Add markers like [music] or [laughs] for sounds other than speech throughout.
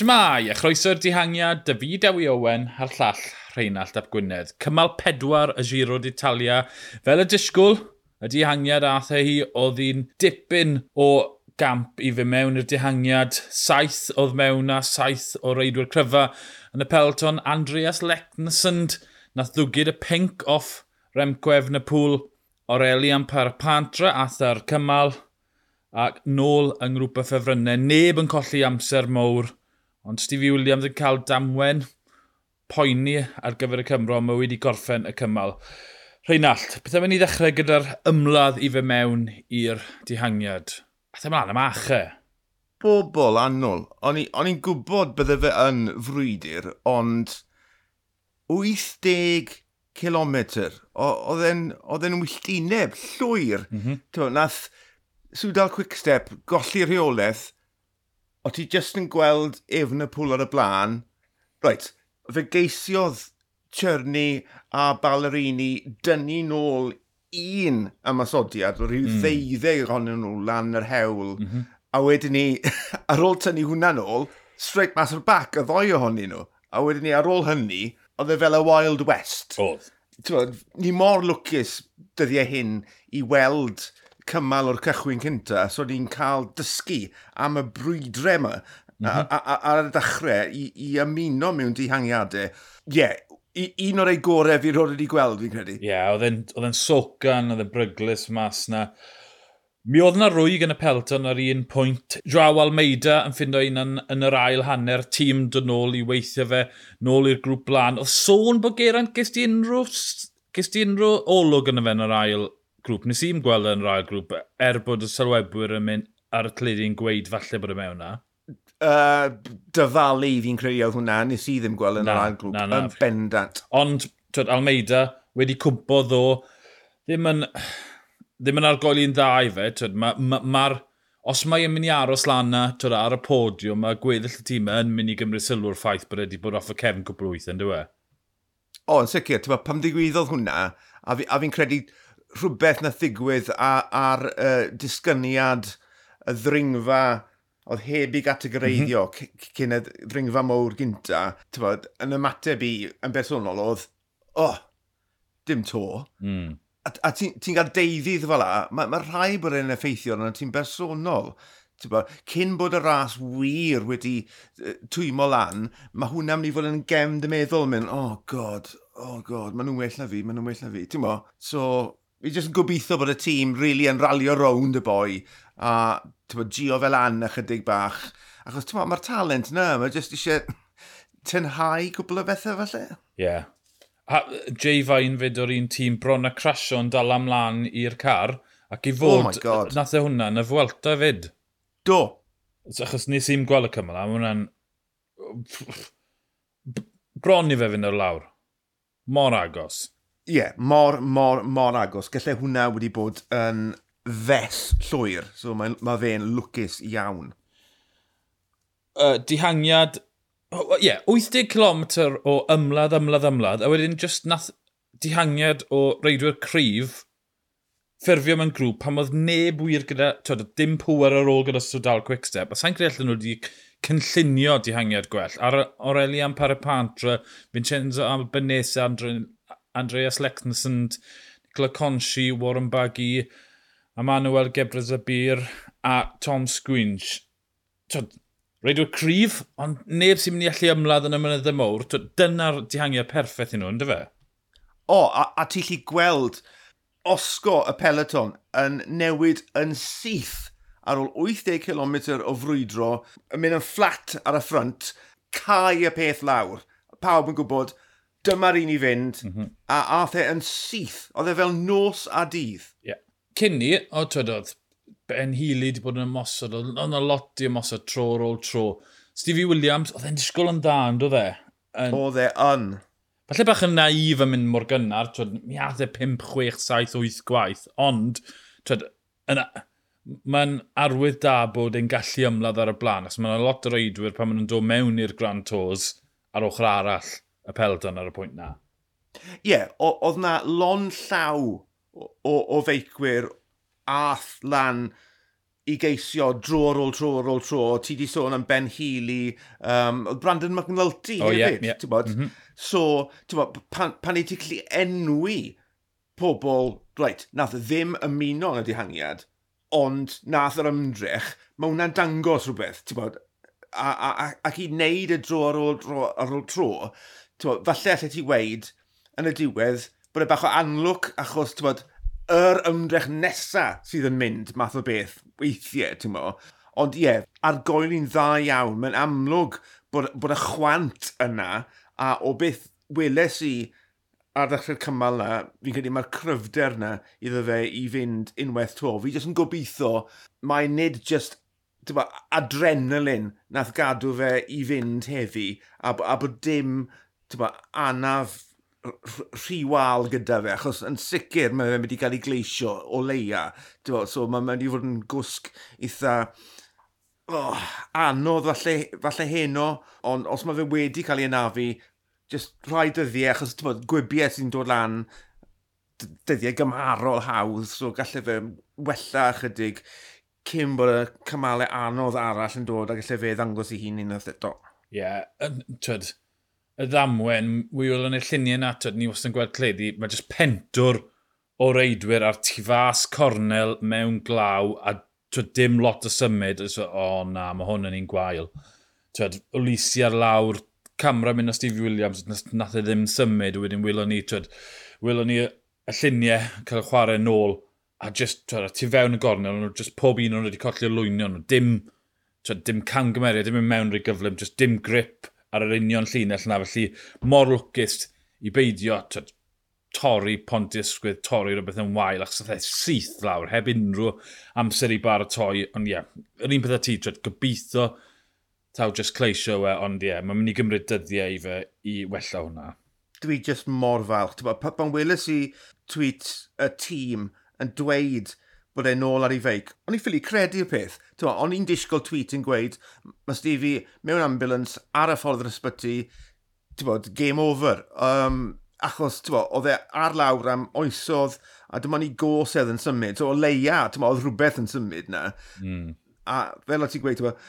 Shmai, a chroeso'r dihangiad, David Ewi Owen, a'r llall Rheinald Ap Gwynedd. Cymal pedwar y giro d'Italia. Fel y disgwyl, y dihangiad ath e hi oedd hi'n dipyn o gamp i fy mewn i'r dihangiad. Saith oedd mewn a saith o reidwyr cryfa yn y pelton. Andreas Lecnesund nath ddwgyd y pink off Remco Efnapŵl Aurelian Parapantra atha'r cymal ac nôl yng ngrwp y ffefrynnau. Neb yn colli amser mowr Ond Stevie Williams yn cael damwen poeni ar gyfer y Cymro, mae wedi gorffen y cymal. Rheinald, beth am i ni ddechrau gyda'r ymladd i fe mewn i'r dihangiad? Ath e ymlaen am ache? Bobl annwl. O'n i'n gwybod bydde fe yn frwydr, ond 80 km. Oedd e'n wylltineb llwyr. Mm -hmm. Nath Swdal Quickstep golli rheolaeth o ti just yn gweld efn y pŵl ar y blaen, right, fe geisiodd Czerny a Ballerini dynnu nôl un ymasodiad, o rhyw mm. ddeuddeg ohonyn nhw lan yr hewl, mm -hmm. a wedyn ni, [laughs] ar ôl tynnu hwnna nôl, straight mas o'r bac y ddoi ohonyn nhw, a wedyn ni ar ôl hynny, oedd e fel y Wild West. Oedd. Ni mor lwcus dyddiau hyn i weld cymal o'r cychwyn cynta, so ni'n cael dysgu am y brwydrau yma mm -hmm. ar y dechrau i, i ymuno mewn dihangiadau. Ie, yeah, un o'r ei gorau fi roed wedi gweld, fi'n credu. Ie, yeah, oedd e'n socan, oedd e'n bryglis mas na. Mi oedd yna rwy gan y Pelton ar un pwynt. Draw Almeida yn ffindo un yn, yn yr ail hanner, tîm dod nôl i weithio fe, nôl i'r grŵp blaen. Oedd sôn bod Geraint gest i unrhyw, gest i unrhyw olwg yn y fe yn yr ail grŵp. Nes i'n gweld yn rhaid grŵp, er bod y sylwebwyr yn mynd ar y tledu'n gweud falle bod y mewn na. Uh, dyfalu fi'n credu oedd hwnna, nes i ddim gweld yn na, rhaid grŵp, na, na, yn bendant. Ond, twyd, Almeida wedi cwmpo ddo, ddim yn, ddim yn argoli'n dda i fe, twyd. Ma, ma, ma os mae yn mynd i aros lan na, twyd, ar y podiwm, mae gweddill y tîm yn mynd i gymryd sylw'r ffaith bod wedi bod off y cefn cwbl wyth yn dweud. O, yn sicr, Pam ddigwyddodd hwnna, a fi'n fi credu rhywbeth na ddigwydd ar, uh, disgyniad y ddringfa oedd heb i gategoreiddio mm -hmm. cyn y ddringfa mowr gynta, bod, yn ymateb i yn bersonol oedd, oh, dim to. Mm. A, a ti'n ti cael deuddydd fel la, mae ma rhai bod e'n effeithio arno ti'n bersonol. Bod, cyn bod y ras wir wedi twymo lan, mae hwnna mynd i fod yn gem dy meddwl, mynd, oh god, oh god, maen nhw'n well na fi, maen nhw'n well na fi. Ti'n mo? So, fi jyst yn gobeithio bod y tîm really yn ralio rownd y boi a tywa, gio fel an ychydig bach. Achos tywa, mae'r talent yna, mae jyst eisiau tynhau cwbl o bethau falle. Ie. Yeah. A Jay Fain fyd o'r un tîm bron a crasio yn dal amlan i'r car ac i oh fod oh nath e hwnna yn y fwelta fyd. Do. Achos nes i'n gweld y cymal a mae hwnna'n bron i fe fynd o'r lawr. Mor agos yeah, mor, mor, mor agos. Gallai hwnna wedi bod yn fes llwyr, so mae, mae fe'n lwcus iawn. Uh, dihangiad, ie, oh, yeah, 80 km o ymladd, ymladd, ymladd, a wedyn just nath dihangiad o reidwyr cryf ffurfio mewn grŵp pan oedd neb wir gyda, twyd, dim pŵer ar ôl gyda Sodal Quickstep, a sa'n credu allan nhw wedi cynllunio dihangiad gwell. Ar Aurelian Parapantra, Vincenzo Albanese, Andrew Andreas Lexnesund, Nicola Conchi, Warren Baggy, Emmanuel Gebrezabir a Tom Squinch. Tod, Reidwyr cryf, ond neb sy'n mynd i allu ymladd yn y mynydd y mawr. Dyna'r dihangiau perffaith i nhw, ynddo fe? O, a, a ti'n lli gweld osgo y peleton yn newid yn syth ar ôl 80 km o frwydro, yn mynd yn fflat ar y ffrant, cael y peth lawr. Pawb yn gwybod dyma'r un i fynd, mm -hmm. a ath e yn syth. Oedd e fel nos a dydd. Yeah. Cynni, o twyd oedd, Ben Healy wedi bod yn ymosod, oedd yna lot i ymosod tro ar ôl tro. Stevie Williams, oedd e'n disgwyl yn dda, ond oedd e? Yn... Oedd e yn. Falle bach yn naif yn mynd mor gynnar, twyd, mi ath e 5, 6, 7, 8 gwaith, ond, twyd, yna, mae'n arwydd da bod e'n gallu ymladd ar y blaen, os mae'n lot o reidwyr pan maen nhw'n dod mewn i'r Grand Tours ar ochr arall y peldon ar y pwynt na. Ie, yeah, oedd na lon llaw o, o feicwyr ath lan i geisio dro ar ôl tro ar ôl tro. Ti di sôn am Ben Healy, um, Brandon McNulty oh, hefyd, yeah, yeah. ti'n bod? Mm -hmm. So, ti'n bod, pan, pan i ti gallu enwi pobl, right, nath ddim ymuno yn y dihangiad, ond nath yr ymdrech, mae hwnna'n dangos rhywbeth, ti'n bod, a, a, ac i wneud y dro ar ôl, dro, ar ôl tro, bod, falle allai ti weid yn y diwedd bod e bach o anlwc achos, ti'n bod, yr ymdrech nesa sydd yn mynd math o beth weithiau, ti'n mo. Ond ie, yeah, ar goel i'n dda iawn, mae'n amlwg bod, bod y chwant yna, a o beth weles i ar ddechrau'r cymal na, fi'n credu mae'r cryfder na iddo fe i fynd unwaith to. Fi jyst yn gobeithio, mae nid jyst ba, adrenalin nath gadw fe i fynd heddi, a, a bod dim tyba, anaf rhiwal gyda fe, achos yn sicr mae fe'n mynd i cael ei gleisio o leia. Bo, so mae'n mynd i fod yn gwsg eitha oh, anodd falle, falle heno, ond os mae fe wedi cael ei anafu, just rhai dyddiau, achos bo, gwybiau sy'n dod lan dyddiau gymharol hawdd, so gallai fe wella ychydig cyn bod y cymalau anodd arall yn dod a gallai fe ddangos i hun unwaith eto. Ie, yeah, twyd, y ddamwen, wy yw'n y lluniau na, twyd, ni wastad yn gweld cledu, mae jyst pentwr o reidwyr a'r tu fas cornel mewn glaw a twyd, dim lot o symud. O oh, na, mae hwn yn un gwael. Tyd, Ulisi ar lawr, camera mynd o Steve Williams, nath e ddim symud, wedyn wylwn ni, twyd, wylwn ni y lluniau cael y chwarae nôl a just, twyd, tu fewn y gornel, nhw just pob un o'n wedi colli o lwynio nhw, dim, twyd, dim camgymeriad, dim yn mewn rhy gyflym, just dim grip ar yr union llinell yna. Felly, mor lwcus i beidio tyd, torri pont ysgwydd, torri rhywbeth yn wael, achos oedd e syth lawr, heb unrhyw amser i baratoi. Ond ie, yeah, yr un peth a ti, tryd, gobeithio taw just cleisio we, ond ie, yeah, mae'n mynd i gymryd dyddiau i fe i wella hwnna. Dwi just mor falch. Pan weles i tweet y tîm yn dweud bod e'n ôl ar ei feic. O'n i'n ffili credu'r peth. O'n i'n disgwyl tweet yn gweud, mae Stevie mewn ambulance ar y ffordd yr ysbyty, bod, game over. Um, achos, oedd e ar lawr am oesodd, a dyma ni gosedd yn symud. So, o leia, oedd rhywbeth yn symud na. Mm. A fel o ti'n gweud, bod,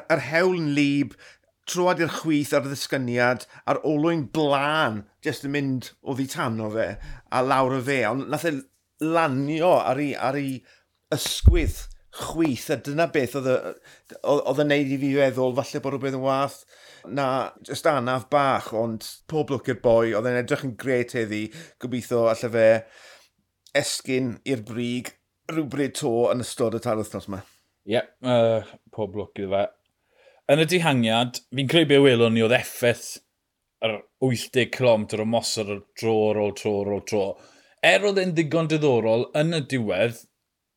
yr hewl yn lib, troad i'r chwith ar y ddisgyniad, a'r olwyn blaen, jyst yn mynd o ddi tan o fe, a lawr o fe. Ond nath e lanio ar ei, ar ei ysgwydd chwith, a dyna beth oedd yn neud i fi feddwl, falle bod rhywbeth yn wath, na jyst anaf bach, ond pob lwc i'r boi, oedd yn edrych yn gret heddi, gobeithio allai fe esgyn i'r brig rhywbryd to yn ystod y tar wythnos yma. Ie, yep, uh, pob lwc iddo fe. Yn y dihangiad, fi'n creu be welwn ni oedd effaith yr 80 km o mosod o dro ar ôl tro. Ar ôl tro er oedd e'n ddigon diddorol yn y diwedd,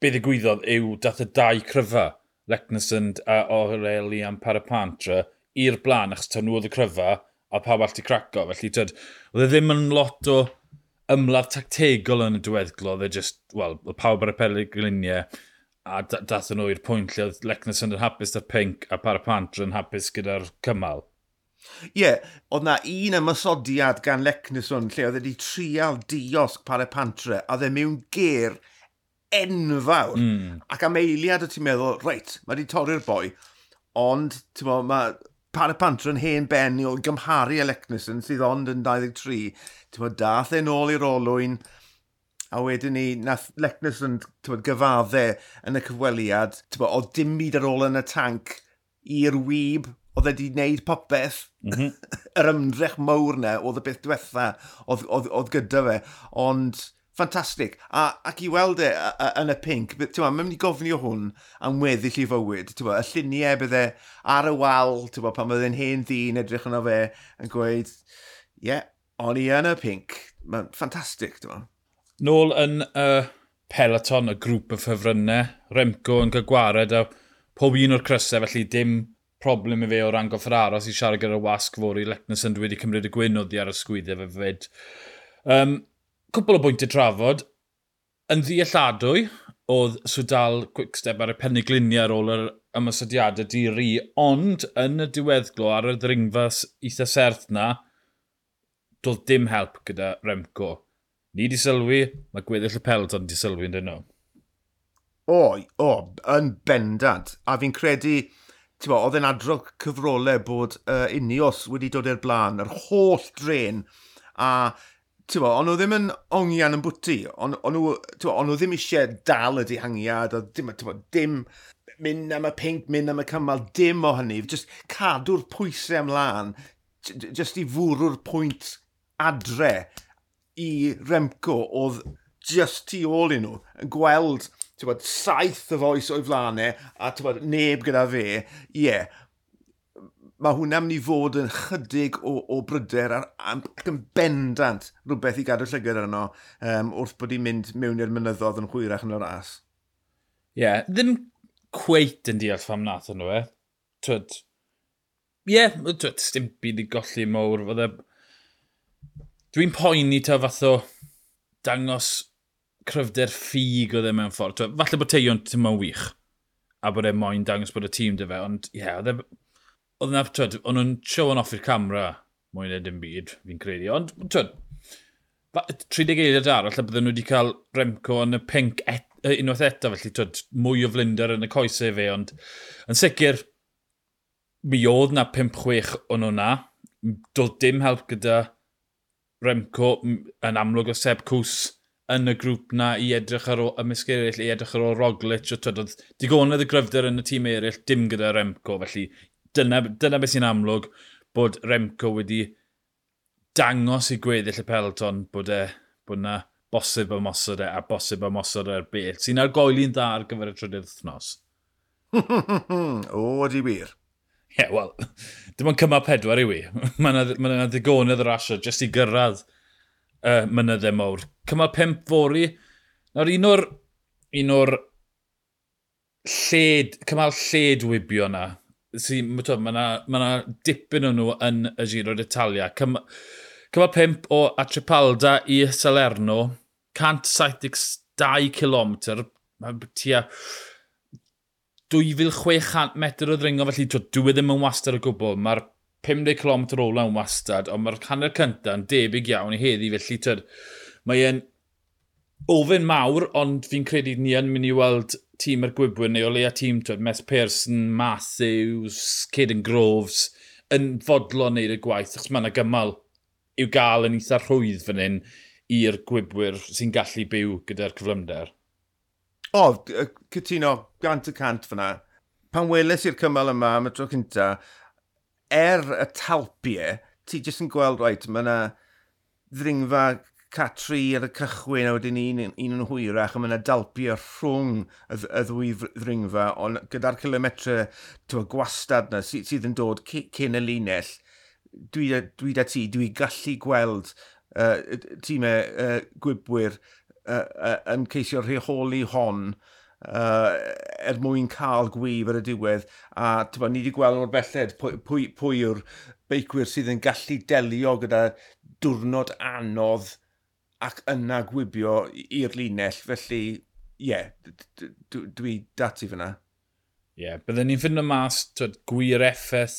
be ddigwyddodd yw dath y dau cryfa, Lecnesund a Oreli am Parapantra, i'r blaen, achos taw nhw oedd y cryfa, a pawb all ti craco. Felly, tyd, oedd e ddim yn lot o ymladd tactegol yn y diweddglo, oedd e just, wel, oedd pawb ar y perygluniau, a dath nhw i'r pwynt lle oedd Lecnesund yn hapus da'r pink a Parapantra yn hapus gyda'r cymal. Ie, yeah, oedd na un ymysodiad gan Lecnison lle oedd wedi trial diosg par y pantre a dde mewn ger enfawr. Mm. Ac am eiliad o ti'n meddwl, reit, mae wedi torri'r boi, ond mo, mae par y pantre yn hen ben i o gymharu a Lecnison sydd ond yn 23. Mo, dath e'n ôl i'r olwyn, a wedyn ni, nath Lecnison gyfaddau yn y cyfweliad, bod, o dim byd ar ôl yn y tanc i'r wyb oedd wedi wneud popeth, mm -hmm. [laughs] yr ymdrech mawr na, oedd y beth diwetha, oedd, oedd, oedd gyda fe, ond ffantastig. A, ac i weld e yn y pink, ti'n ma, mae'n mynd i gofnio hwn am weddill i fywyd. Ti'n ma, y lluniau bydde ar y wal, ti'n ma, pan bydde'n hen ddyn edrych yno fe, yn gweud, ie, yeah, o'n i yn y pink. Mae'n ffantastig, ti'n ma. Nôl yn y uh, peloton, y grŵp y ffefrynnau, Remco yn cael gwared a pob un o'r crysau, felly dim problem i fe o ran goffaros i siarad gyda'r wasg fawr i Lecnus yn wedi cymryd y gwynoddi ar y sgwyddau fe fyd. Um, cwpl o bwyntiau trafod. Yn ddealladwy, oedd Swdal Quickstep ar y penniglinia ar ôl yr ymysodiadau di ri, ond yn y diweddglo ar y ddringfa eitha serth na, doedd dim help gyda Remco. Ni di sylwi, mae gweddill y pelton di sylwi yn dyn nhw. O, o, yn bendant. A fi'n credu bo, oedd e'n adro cyfrolau bod uh, Unios wedi dod i'r blaen, yr holl dren, a bo, ond nhw ddim yn ongian yn bwti, ond on nhw, on nhw ddim eisiau dal y dihangiad, a dim, bo, dim mynd am y pink, mynd am y cymal, dim o hynny, just cadw'r pwysau ymlaen, just i fwrw'r pwynt adre i Remco oedd just tu ôl i nhw, yn gweld bod, saith y foes o'i flanau, a bod, neb gyda fe, ie, yeah, mae hwnna'n mynd i fod yn chydig o, o bryder ac yn bendant rhywbeth i gadw llygad arno um, wrth bod i'n mynd mewn i'r mynyddodd yn chwyrach yn y ras. Ie, yeah, ddim cweit yn deall pham nath yn e. Twyd, ie, yeah, twyd, dim byd i golli mowr. Fydde... Dwi'n poeni ta fath o dangos cryfder ffug oedd e mewn ffordd. Twa, falle bod Teion ti'n ma'n wych, a bod e moyn dangos bod y tîm dy fe, ond ie, yeah, oedd e yna, twyd, o'n nhw'n show on off i'r camera, mwy na dim byd, fi'n credu, ond, twyd, 30 eiliad arall, a bydden nhw wedi cael Remco yn y pink et, unwaith eto, felly twyd, mwy o flinder yn y coesau fe, ond yn sicr, mi oedd na 5-6 o'n nhw'na, doedd dim help gyda Remco yn amlwg o Seb Cws, yn y grŵp na i edrych ar ôl ymysg eraill, i edrych ar ôl Roglic, o tydodd digonedd y gryfder yn y tîm eraill, dim gyda Remco, felly dyna, dyna beth sy'n amlwg bod Remco wedi dangos i gweddill y pelton bod e, bod na bosib o mosod e, a bosib o mosod e'r beth, sy'n argoeli'n dda ar gyfer y trydydd wythnos. [laughs] o, di wir. Ie, yeah, wel, dim ond cymal pedwar i wi. Mae yna ma ddigonydd yr rasio jyst i gyrraedd uh, mynyddau mawr. Cymal pimp fori. Nawr un o'r, un o'r lled, cymal lled wybio yna, Si, mae yna ma dipyn o nhw yn y Giro d'Italia. Cymal, cymal 5 o Atripalda i Salerno, 172 km, mae tua 2600 metr o ddringo, felly dwi e ddim yn wastad o gwbl. Mae'r 50 km ola yn wastad, ond mae'r hanner cyntaf yn debyg iawn i heddi, felly tyd, mae e'n ofyn mawr, ond fi'n credu ni yn mynd i weld tîm yr gwybwyr neu o leia tîm, tyd, Mes Pearson, Matthews, Caden Groves, yn fodlon wneud y gwaith, achos mae yna gymal i'w gael yn eitha rhwydd fan hyn i'r gwybwyr sy'n gallu byw gyda'r cyflymder. O, oh, cytuno gant y cant fyna. Pan weles i'r cymal yma am y tro cynta, er y talpiau, ti jyst yn gweld, right, mae yna ddringfa catri ar y cychwyn a wedyn un, un yn hwyrach a mae yna dalpiau rhwng y, y ddwy ddringfa ond gyda'r kilometre tywa, gwastad na sy, sydd yn dod cyn y linell dwi, dwi da ti, dwi gallu gweld uh, tîmau uh, gwybwyr uh, uh, yn ceisio rheoli hon uh, er mwyn cael gwyb ar y diwedd a tyba, ni wedi gweld o'r belled pwy, pwy, pwy yw'r beicwyr sydd yn gallu delio gyda diwrnod anodd ac yna gwybio i'r linell. Felly ie yeah, dwi dati fyna. Ie, yeah, byddwn ni'n ffind y mas twyd, gwir effaith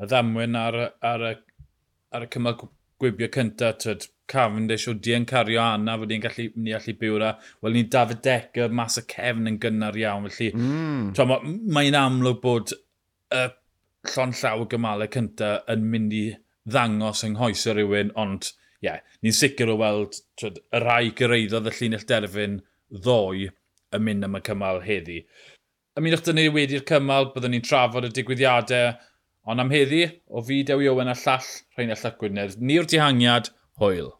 y ddamwyn ar, ar, ar, ar y cymal gwibio cynta, tyd, Cavendish o di yn cario anna, fod ni'n gallu, ni allu byw ra. Wel, ni'n David Decker, mas y cefn yn gynnar iawn. Felly, mm. mae'n ma amlwg bod y llon llaw y gymalau cynta yn mynd i ddangos yng nghoesau rhywun, ond ie, yeah, ni'n sicr o weld twyd, y rai gyreiddodd y llinell derfyn ddoe yn mynd am y cymal heddi. Ymunwch dyn ni wedi'r cymal, byddwn ni'n trafod y digwyddiadau, Ond am heddi, o fi Dewi Owen a llall Rhain a Llap Gwynedd, ni'r dihangiad, hwyl.